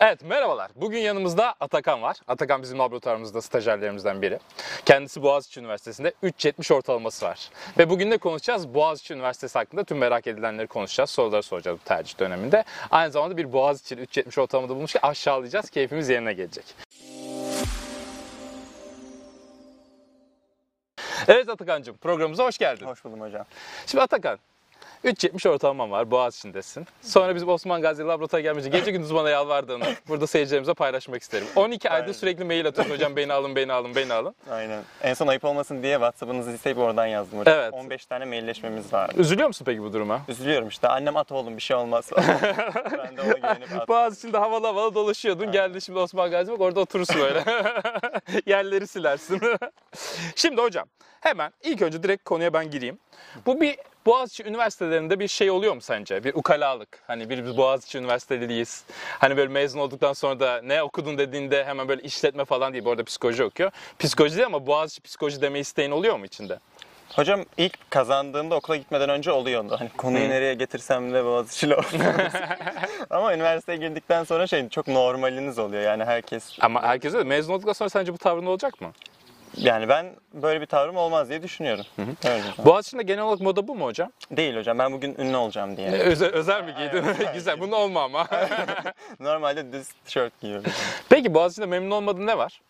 Evet merhabalar. Bugün yanımızda Atakan var. Atakan bizim laboratuvarımızda stajyerlerimizden biri. Kendisi Boğaziçi Üniversitesi'nde 3.70 ortalaması var. Ve bugün ne konuşacağız? Boğaziçi Üniversitesi hakkında tüm merak edilenleri konuşacağız. Soruları soracağız bu tercih döneminde. Aynı zamanda bir Boğaziçi 3.70 ortalamada bulmuş ki aşağılayacağız. Keyfimiz yerine gelecek. Evet Atakan'cığım programımıza hoş geldin. Hoş buldum hocam. Şimdi Atakan 3.70 ortalaman var. Boğaziçi'ndesin. Sonra bizim Osman Gazi laboratuvara gelmeyince gece gündüz bana yalvardığını burada seyircilerimize paylaşmak isterim. 12 aydır Aynen. sürekli mail atıyorsun hocam beni alın beni alın beni alın. Aynen. En son ayıp olmasın diye WhatsApp'ınızı isteyip oradan yazdım hocam. Evet. 15 tane mailleşmemiz vardı. Üzülüyor musun peki bu duruma? Üzülüyorum işte. Annem at oğlum bir şey olmaz. ben de ona güvenip attım. Boğaziçi'nde havalı havalı dolaşıyordun. Geldi şimdi Osman Gazi bak orada oturursun öyle. Yerleri silersin. şimdi hocam hemen ilk önce direkt konuya ben gireyim. Bu bir Boğaziçi üniversitelerinde bir şey oluyor mu sence? Bir ukalalık. Hani bir biz Boğaziçi Üniversiteliliyiz. Hani böyle mezun olduktan sonra da ne okudun dediğinde hemen böyle işletme falan değil. Bu arada psikoloji okuyor. Psikoloji değil ama Boğaziçi psikoloji deme isteğin oluyor mu içinde? Hocam ilk kazandığımda okula gitmeden önce oluyordu. Hani konuyu nereye getirsem de Boğaziçi'yle olsun. Ama üniversiteye girdikten sonra şey çok normaliniz oluyor. Yani herkes Ama herkese de mezun olduktan sonra sence bu tavrın olacak mı? Yani ben böyle bir tavrım olmaz diye düşünüyorum. Evet hocam. Boğaziçi'nde genel olarak moda bu mu hocam? Değil hocam. Ben bugün ünlü olacağım diye. Özel, özel mi giydin? Güzel. Bunu olma ama. Normalde düz tişört giyiyorum. Peki Boğaziçi'nde memnun olmadığın ne var?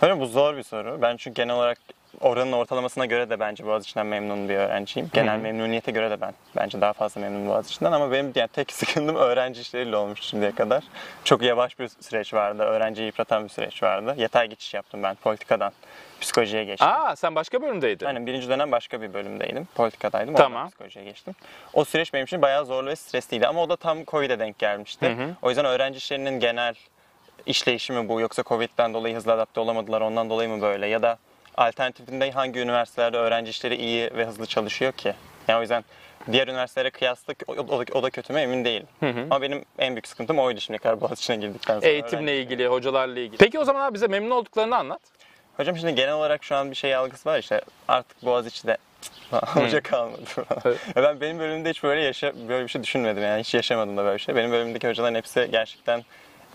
Hocam bu zor bir soru. Ben çünkü genel olarak oranın ortalamasına göre de bence Boğaziçi'nden memnun bir öğrenciyim. Genel memnuniyete göre de ben bence daha fazla memnunum Boğaziçi'nden ama benim yani tek sıkıntım öğrenci işleriyle olmuş şimdiye kadar. Çok yavaş bir süreç vardı. Öğrenciyi yıpratan bir süreç vardı. Yatay geçiş yaptım ben politikadan psikolojiye geçtim. Aa sen başka bölümdeydin. Aynen birinci dönem başka bir bölümdeydim. Politikadaydım. Tamam. Psikolojiye geçtim. O süreç benim için bayağı zorlu ve stresliydi ama o da tam Covid'e denk gelmişti. O yüzden öğrenci işlerinin genel işleyişi mi bu yoksa Covid'den dolayı hızlı adapte olamadılar ondan dolayı mı böyle ya da alternatifinde hangi üniversitelerde öğrenci işleri iyi ve hızlı çalışıyor ki? Yani o yüzden diğer üniversitelere kıyasla o, o, da- o da kötü mü emin değilim. Ama benim en büyük sıkıntım oydu şimdiye kadar Boğaziçi'ne girdikten sonra. Eğitimle ilgili, hocalarla ilgili. Peki o zaman abi bize memnun olduklarını anlat. Hocam şimdi genel olarak şu an bir şey algısı var işte artık Boğaziçi'de hoca kalmadı. Evet. Ben benim bölümümde hiç böyle yaşa böyle bir şey düşünmedim yani hiç yaşamadım da böyle bir şey. Benim bölümümdeki hocaların hepsi gerçekten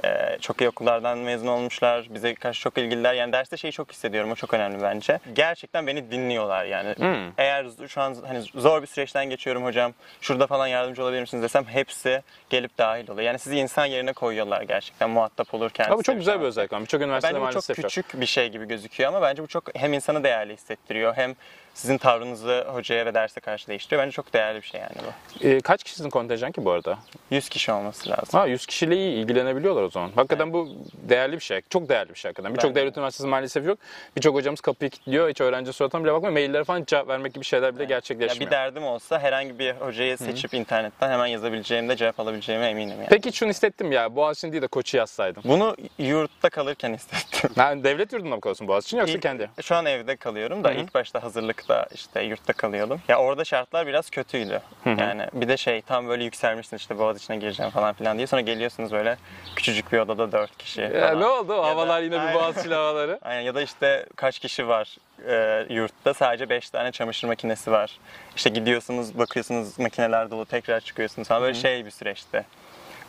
e, çok iyi okullardan mezun olmuşlar. Bize karşı çok ilgililer. Yani derste şeyi çok hissediyorum. O çok önemli bence. Gerçekten beni dinliyorlar yani. Hmm. Eğer şu an hani zor bir süreçten geçiyorum hocam. Şurada falan yardımcı olabilir misiniz desem hepsi gelip dahil oluyor. Yani sizi insan yerine koyuyorlar gerçekten muhatap olurken. Bu çok güzel bir özellik birçok üniversitede Bence bu çok maalesef yok. küçük bir şey gibi gözüküyor ama bence bu çok hem insanı değerli hissettiriyor hem sizin tavrınızı hocaya ve derse karşı değiştiriyor. Bence çok değerli bir şey yani bu. Ee, kaç kişinin kontenjan ki bu arada? 100 kişi olması lazım. Ha 100 kişiyle iyi ilgilenebiliyorlar o zaman. Hakikaten bu değerli bir şey. Çok değerli bir şey hakikaten. Birçok Bence de. devlet üniversitesi maalesef yok. Birçok hocamız kapıyı kilitliyor. Hiç öğrenci suratına bile bakmıyor. Maillere falan cevap vermek gibi şeyler bile Ya gerçekleşmiyor. bir derdim olsa herhangi bir hocayı seçip internetten hemen yazabileceğimde cevap alabileceğime eminim yani. Peki şunu hissettim ya. Boğaziçi'ni değil de Koç'u yazsaydım. Bunu yurtta kalırken hissettim. Yani devlet yurdunda mı kalıyorsun Boğaziçi'nin yoksa İlk- kendi? Şu an evde kalıyorum da Hı hı. ilk başta hazırlıkta işte yurtta kalıyordum. Ya orada şartlar biraz kötüydü. hı. Yani bir de şey tam böyle yükselmişsin işte Boğaziçi'ne gireceğim falan filan diye. Sonra geliyorsunuz böyle küçücük bir odada dört kişi Ya falan. ne oldu? O Ya da- havalar yine bir. Boğaziçi'li havaları. Aynen ya da işte kaç kişi var e, yurtta sadece 5 tane çamaşır makinesi var. İşte gidiyorsunuz bakıyorsunuz makineler dolu tekrar çıkıyorsunuz falan böyle şey bir süreçti.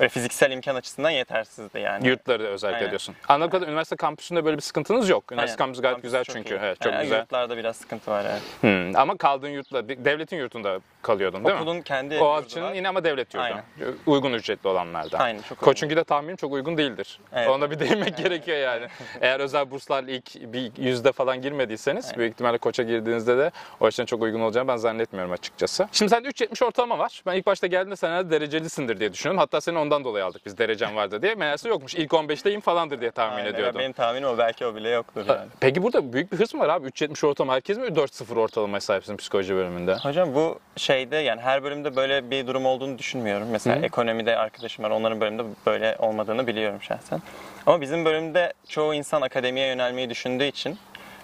Böyle fiziksel imkan açısından yetersizdi yani. Yurtları da özellikle Aynen. diyorsun. Anladığım kadarıyla üniversite kampüsünde böyle bir sıkıntınız yok. Üniversite Aynen. kampüsü gayet Kampüs güzel çok çünkü. iyi. Evet, çok Aynen, güzel. Yurtlarda biraz sıkıntı var evet. Hmm, Ama kaldığın yurtla, devletin yurtunda kalıyordun değil mi? Okulun kendi Boğaziçi'nin yurdu var. yine ama devlet yurdu. Aynen. Uygun ücretli olanlardan. Aynen, çok uygun. Koç'unki de tahminim çok uygun değildir. Evet. Ona bir değinmek gerekiyor yani. Eğer özel burslarla ilk bir yüzde falan girmediyseniz büyük ihtimalle Koç'a girdiğinizde de o açıdan çok uygun olacağını ben zannetmiyorum açıkçası. Şimdi sen 3.70 ortalama var. Ben ilk başta geldiğinde sen herhalde derecelisindir diye düşünüyorum. Hatta seni ondan dolayı aldık biz derecen vardı diye. Meğerse yokmuş. İlk 15'teyim falandır diye tahmin Aynen, ediyordum. Benim tahminim o belki o bile yoktur yani. Peki burada büyük bir hırs mı var abi? 3.70 ortalama. Herkes mi 4.0 ortalamaya sahipsin psikoloji bölümünde? Hocam bu şeyde yani her bölümde böyle bir durum olduğunu düşünmüyorum. Mesela Hı. ekonomide arkadaşım var. Onların bölümünde böyle olmadığını biliyorum şahsen. Ama bizim bölümde çoğu insan akademiye yönelmeyi düşündüğü için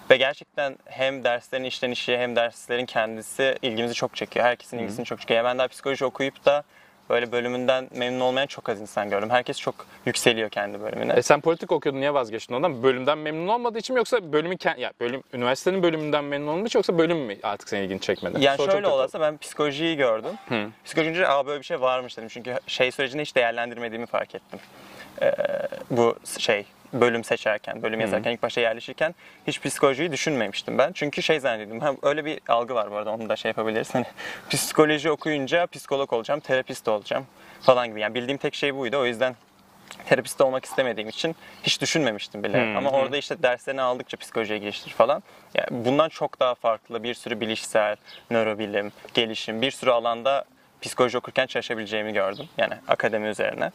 ve gerçekten hem derslerin işlenişi hem derslerin kendisi ilgimizi çok çekiyor. Herkesin ilgisini çok çekiyor. Yani ben daha psikoloji okuyup da böyle bölümünden memnun olmayan çok az insan gördüm. Herkes çok yükseliyor kendi bölümüne. E sen politik okuyordun niye vazgeçtin ondan? Bölümden memnun olmadığı için mi yoksa bölümün kend- ya bölüm üniversitenin bölümünden memnun için yoksa bölüm mü artık senin ilgini çekmedi? Yani Soru çok şöyle kötü oldu. olsa ben psikolojiyi gördüm. Psikoloji görünce aa böyle bir şey varmış dedim. Çünkü şey sürecinde hiç değerlendirmediğimi fark ettim. Ee, bu şey bölüm seçerken, bölüm yazarken, ilk başta yerleşirken hiç psikolojiyi düşünmemiştim ben. Çünkü şey zannediyordum. Ha, öyle bir algı var bu arada onu da şey yapabiliriz. Hani psikoloji okuyunca psikolog olacağım, terapist olacağım falan gibi. Yani bildiğim tek şey buydu. O yüzden terapist olmak istemediğim için hiç düşünmemiştim bile. Ama orada işte derslerini aldıkça psikolojiye giriştir falan. Yani bundan çok daha farklı bir sürü bilişsel, nörobilim, gelişim, bir sürü alanda psikoloji okurken çalışabileceğimi gördüm. Yani akademi üzerine.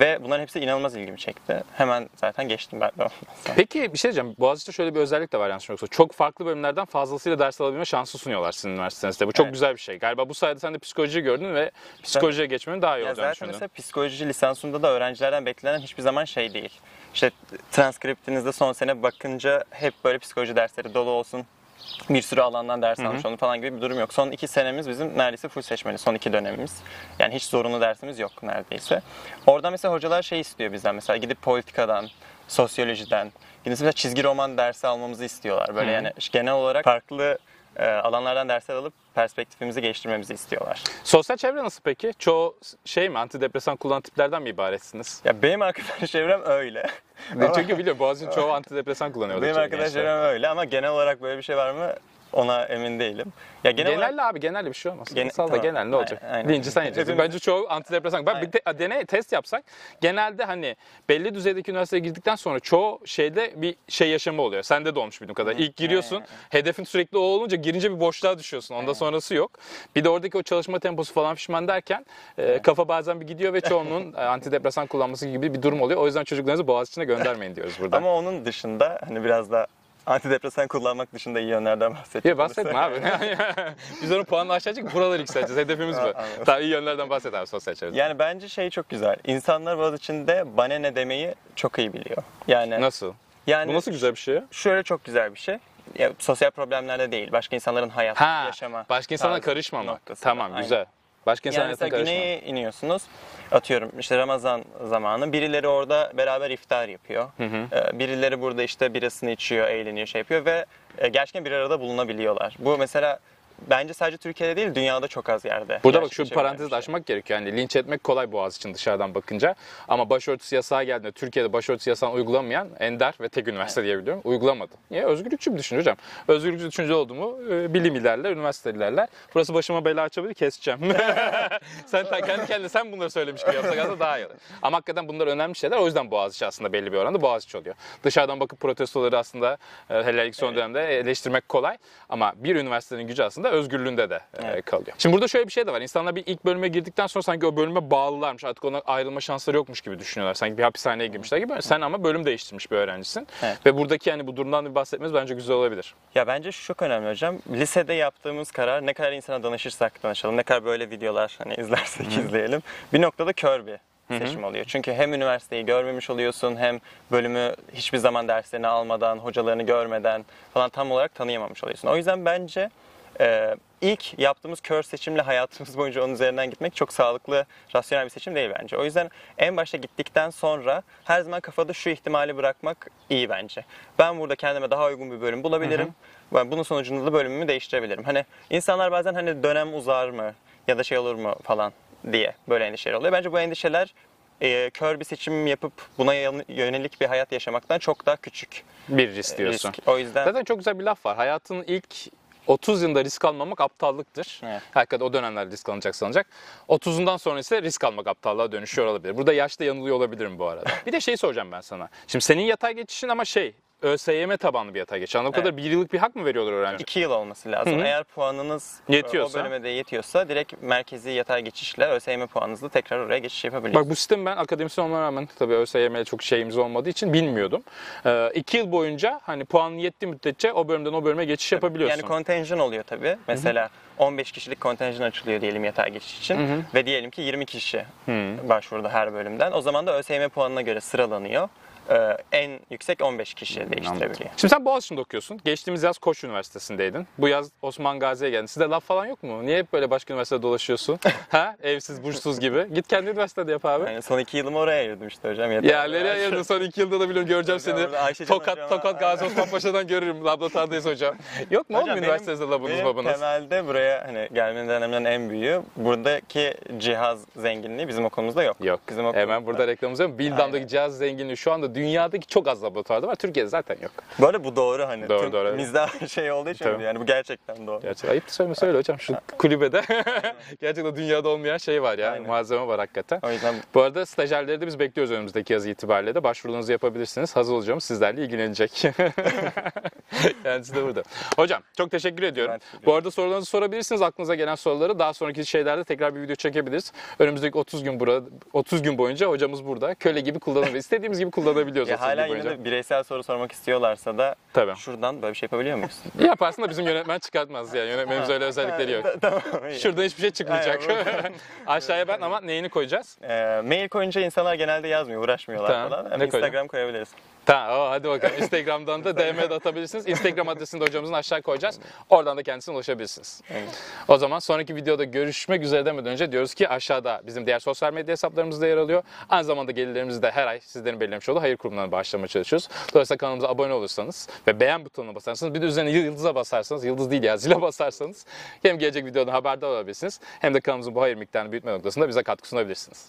Ve bunların hepsi inanılmaz ilgimi çekti. Hemen zaten geçtim ben de ondan. Peki bir şey diyeceğim. Boğaziçi'de şöyle bir özellik de var yanlış yoksa. Çok farklı bölümlerden fazlasıyla ders alabilme şansı sunuyorlar sizin üniversitenizde. Bu çok Evet. güzel bir şey. Galiba bu sayede sen de psikoloji gördün ve psikolojiye geçmenin daha iyi olacağını zaten düşündün. mesela psikoloji lisansında da öğrencilerden beklenen hiçbir zaman şey değil. İşte transkriptinizde son sene bakınca hep böyle psikoloji dersleri dolu olsun. Bir sürü alandan ders almış olun falan gibi bir durum yok. Son iki senemiz bizim neredeyse full seçmeli. Son iki dönemimiz. Yani hiç zorunlu dersimiz yok neredeyse. Orada mesela hocalar şey istiyor bizden. Mesela gidip politikadan, sosyolojiden, gidip mesela çizgi roman dersi almamızı istiyorlar. Böyle yani genel olarak farklı alanlardan dersler alıp perspektifimizi geliştirmemizi istiyorlar. Sosyal çevre nasıl peki? Çoğu şey mi antidepresan kullanan tiplerden mi ibaretsiniz? Ya benim arkadaş çevrem öyle. Çünkü biliyorum Boğaziçi'nin çoğu antidepresan kullanıyor. benim arkadaş çevrem öyle ama genel olarak böyle bir şey var mı ona emin değilim. Ya genel olarak Genelde abi genelde bir şey olmaz. Gene- Sal da tamam. genel ne olacak? Aynen. Deyince sen yiyeceksin. Hepimiz- Bence çoğu antidepresan. Ben bir te- deney test yapsak genelde hani belli düzeydeki üniversiteye girdikten sonra çoğu şeyde bir şey yaşamı oluyor. Sende de olmuş bildiğim kadar. İlk giriyorsun. Hedefin sürekli o olunca girince bir boşluğa düşüyorsun. Ondan sonrası yok. Bir de oradaki o çalışma temposu falan fişman derken e, kafa bazen bir gidiyor ve çoğunun e, antidepresan kullanması gibi bir durum oluyor. O yüzden çocuklarınızı Boğaziçi'ne göndermeyin diyoruz burada. ama onun dışında hani biraz da antidepresan kullanmak dışında iyi yönlerden bahsedeceğim. Ya bahsetme abi. Biz onun puanını aşağı çekip buraları yükselteceğiz. Hedefimiz bu. Daha iyi yönlerden bahset abi sosyal çevrede. Yani bence şey çok güzel. İnsanlar bazı içinde bana ne demeyi çok iyi biliyor. Yani Nasıl? yani Bu nasıl güzel bir şey ya? şöyle çok güzel bir şey. Ya, sosyal problemlerde değil. Başka insanların hayatı, Ha, yaşama. başka insana tarzı karışmamak. noktasında. Tamam, Aynen. güzel. Başka insana Yani mesela güneye iniyorsunuz. Atıyorum işte Ramazan zamanı birileri orada beraber iftar yapıyor. Ee, Birileri burada işte birasını içiyor, eğleniyor, şey yapıyor ve e, gerçekten bir arada bulunabiliyorlar. Bu mesela bence sadece Türkiye'de değil dünyada çok az yerde. Burada bak şu parantezi açmak gerekiyor. Yani linç etmek kolay Boğaz için dışarıdan bakınca. Ama başörtüsü yasağı geldiğinde Türkiye'de başörtüsü yasağını uygulamayan ender ve tek üniversite diyebiliyorum. Uygulamadı. Niye? Özgürlükçü bir düşünce hocam. Özgürlükçü düşünce oldu mu e, bilim ilerler, üniversite ilerler. Burası başıma bela açabilir keseceğim. sen kendi kendine sen bunları söylemiş gibi yapsak aslında daha iyi olur. Ama hakikaten bunlar önemli şeyler. O yüzden Boğaziçi aslında belli bir oranda Boğaziçi oluyor. Dışarıdan bakıp protestoları aslında e, hele ilk son dönemde eleştirmek kolay. Ama bir üniversitenin gücü aslında özgürlüğünde de e, Evet. kalıyor. Şimdi burada şöyle bir şey de var. İnsanlar bir ilk bölüme girdikten sonra sanki o bölüme bağlılarmış. Artık ona ayrılma şansları yokmuş gibi düşünüyorlar. Sanki bir hapishaneye girmişler gibi. Sen ama bölüm değiştirmiş bir öğrencisin. Evet. Ve buradaki yani bu durumdan bir bahsetmemiz bence güzel olabilir. Ya bence şu çok önemli hocam. Lisede yaptığımız karar ne kadar insana danışırsak danışalım, ne kadar böyle videolar hani izlersek izleyelim. Bir noktada kör bir seçim oluyor. Çünkü hem üniversiteyi görmemiş oluyorsun hem bölümü hiçbir zaman derslerini almadan, hocalarını görmeden falan tam olarak tanıyamamış oluyorsun. O yüzden bence e, ilk yaptığımız kör seçimle hayatımız boyunca onun üzerinden gitmek çok sağlıklı, rasyonel bir seçim değil bence. O yüzden en başta gittikten sonra her zaman kafada şu ihtimali bırakmak iyi bence. Ben burada kendime daha uygun bir bölüm bulabilirim. Ben bunun sonucunda da bölümümü değiştirebilirim. Hani insanlar bazen hani dönem uzar mı ya da şey olur mu falan diye böyle endişeler oluyor. Bence bu endişeler e, kör bir seçim yapıp buna yönelik bir hayat yaşamaktan çok daha küçük Bir risk diyorsun. risk. O yüzden Zaten çok güzel bir laf var. Hayatın ilk 30 yılında risk almamak aptallıktır. Evet. Hakikaten o dönemlerde risk alınacak sanacak. 30'undan sonra ise risk almak aptallığa dönüşüyor olabilir. Burada yaşta yanılıyor olabilirim bu arada. bir de şey soracağım ben sana. Şimdi senin yatay geçişin ama şey ÖSYM tabanlı bir yatay geçiş. Anladığım Evet. kadarıyla bir yıllık bir hak mı veriyorlar öğrenci? 2 yıl olması lazım. Eğer puanınız Yetiyorsa. o bölüme de yetiyorsa direkt merkezi yatay geçişle ÖSYM puanınızla tekrar oraya geçiş yapabilirsiniz. Bak bu sistemi ben akademisyen olmama rağmen tabii ÖSYM'ye çok şeyimiz olmadığı için bilmiyordum. Ee, iki yıl boyunca hani puanın yettiği müddetçe o bölümden o bölüme geçiş yapabiliyorsun. Yani contingent oluyor tabii. Mesela 15 kişilik kontenjan açılıyor diyelim yatay geçiş için. Ve diyelim ki 20 kişi başvurdu her bölümden. O zaman da ÖSYM puanına göre sıralanıyor. Ee, en yüksek 15 kişi değiştirebiliyor. Şimdi sen Boğaziçi'nde okuyorsun. Geçtiğimiz yaz Koç Üniversitesi'ndeydin. Bu yaz Osman Gazi'ye geldin. Sizde laf falan yok mu? Niye hep böyle başka üniversitede dolaşıyorsun? ha? Evsiz, burçsuz gibi. Git kendi üniversitede yap abi. Yani son iki yılımı oraya ayırdım işte hocam. Yeter. Ya nereye ayırdın? Son iki yılda da biliyorum göreceğim seni. Tokat, hocama- Tokat Gazi Osman Paşa'dan görürüm. Laboratuvardayız hocam. Yok mu oğlum Hocam benim- üniversitede labınız benim babanız? temelde buraya hani gelmenin önemlerinden en büyüğü buradaki cihaz zenginliği bizim okulumuzda yok. Yok. Bizim okulumuzda. Hemen burada reklamımız yok. Bildam'daki cihaz zenginliği şu anda dünyadaki çok az laboratuvarda var. Türkiye'de zaten yok. Arada bu doğru hani. Doğru, Tüm doğru. Mizah şey olduğu için Tabii. yani bu gerçekten doğru. Gerçekten ayıp da söyleme söyle hocam. Şu kulübede gerçekten dünyada olmayan şey var ya. Aynen. Malzeme var hakikaten. O yüzden Bu arada stajyerleri de biz bekliyoruz önümüzdeki yaz itibariyle de. Başvurularınızı yapabilirsiniz. Hazır olacağım sizlerle ilgilenecek. Kendisi de burada. Hocam çok teşekkür ediyorum. Ben teşekkür Bu arada sorularınızı sorabilirsiniz. Aklınıza gelen soruları. Daha sonraki şeylerde tekrar bir video çekebiliriz. Önümüzdeki 30 gün burada 30 gün boyunca hocamız burada. Köle gibi kullanabiliriz. İstediğimiz gibi kullanabiliyoruz. ya 30 gün hala yine de bireysel soru sormak istiyorlarsa da Tabii. şuradan böyle bir şey yapabiliyor muyuz? Yaparsın da bizim yönetmen çıkartmaz yani. Yönetmenimiz öyle özellikleri yok. tamam. iyi. Şuradan hiçbir şey çıkmayacak. Aşağıya ben ama neyini koyacağız? Ee, mail koyunca insanlar genelde yazmıyor, uğraşmıyorlar Tamam. falan. Ne? Instagram koyabiliriz. Tamam o, hadi bakalım. Instagram'dan da DM'de atabilirsiniz. Instagram adresini de hocamızın aşağı koyacağız. Oradan da kendisine ulaşabilirsiniz. Evet. O zaman sonraki videoda görüşmek üzere demeden önce diyoruz ki aşağıda bizim diğer sosyal medya hesaplarımız da yer alıyor. Aynı zamanda gelirlerimizi de her ay sizlerin belirlemiş olduğu hayır kurumlarına bağışlamaya çalışıyoruz. Dolayısıyla kanalımıza abone olursanız ve beğen butonuna basarsanız bir de üzerine yıldıza basarsanız, yıldız değil ya zile basarsanız hem gelecek videodan haberdar olabilirsiniz hem de kanalımızın bu hayır miktarını büyütme noktasında bize katkı sunabilirsiniz.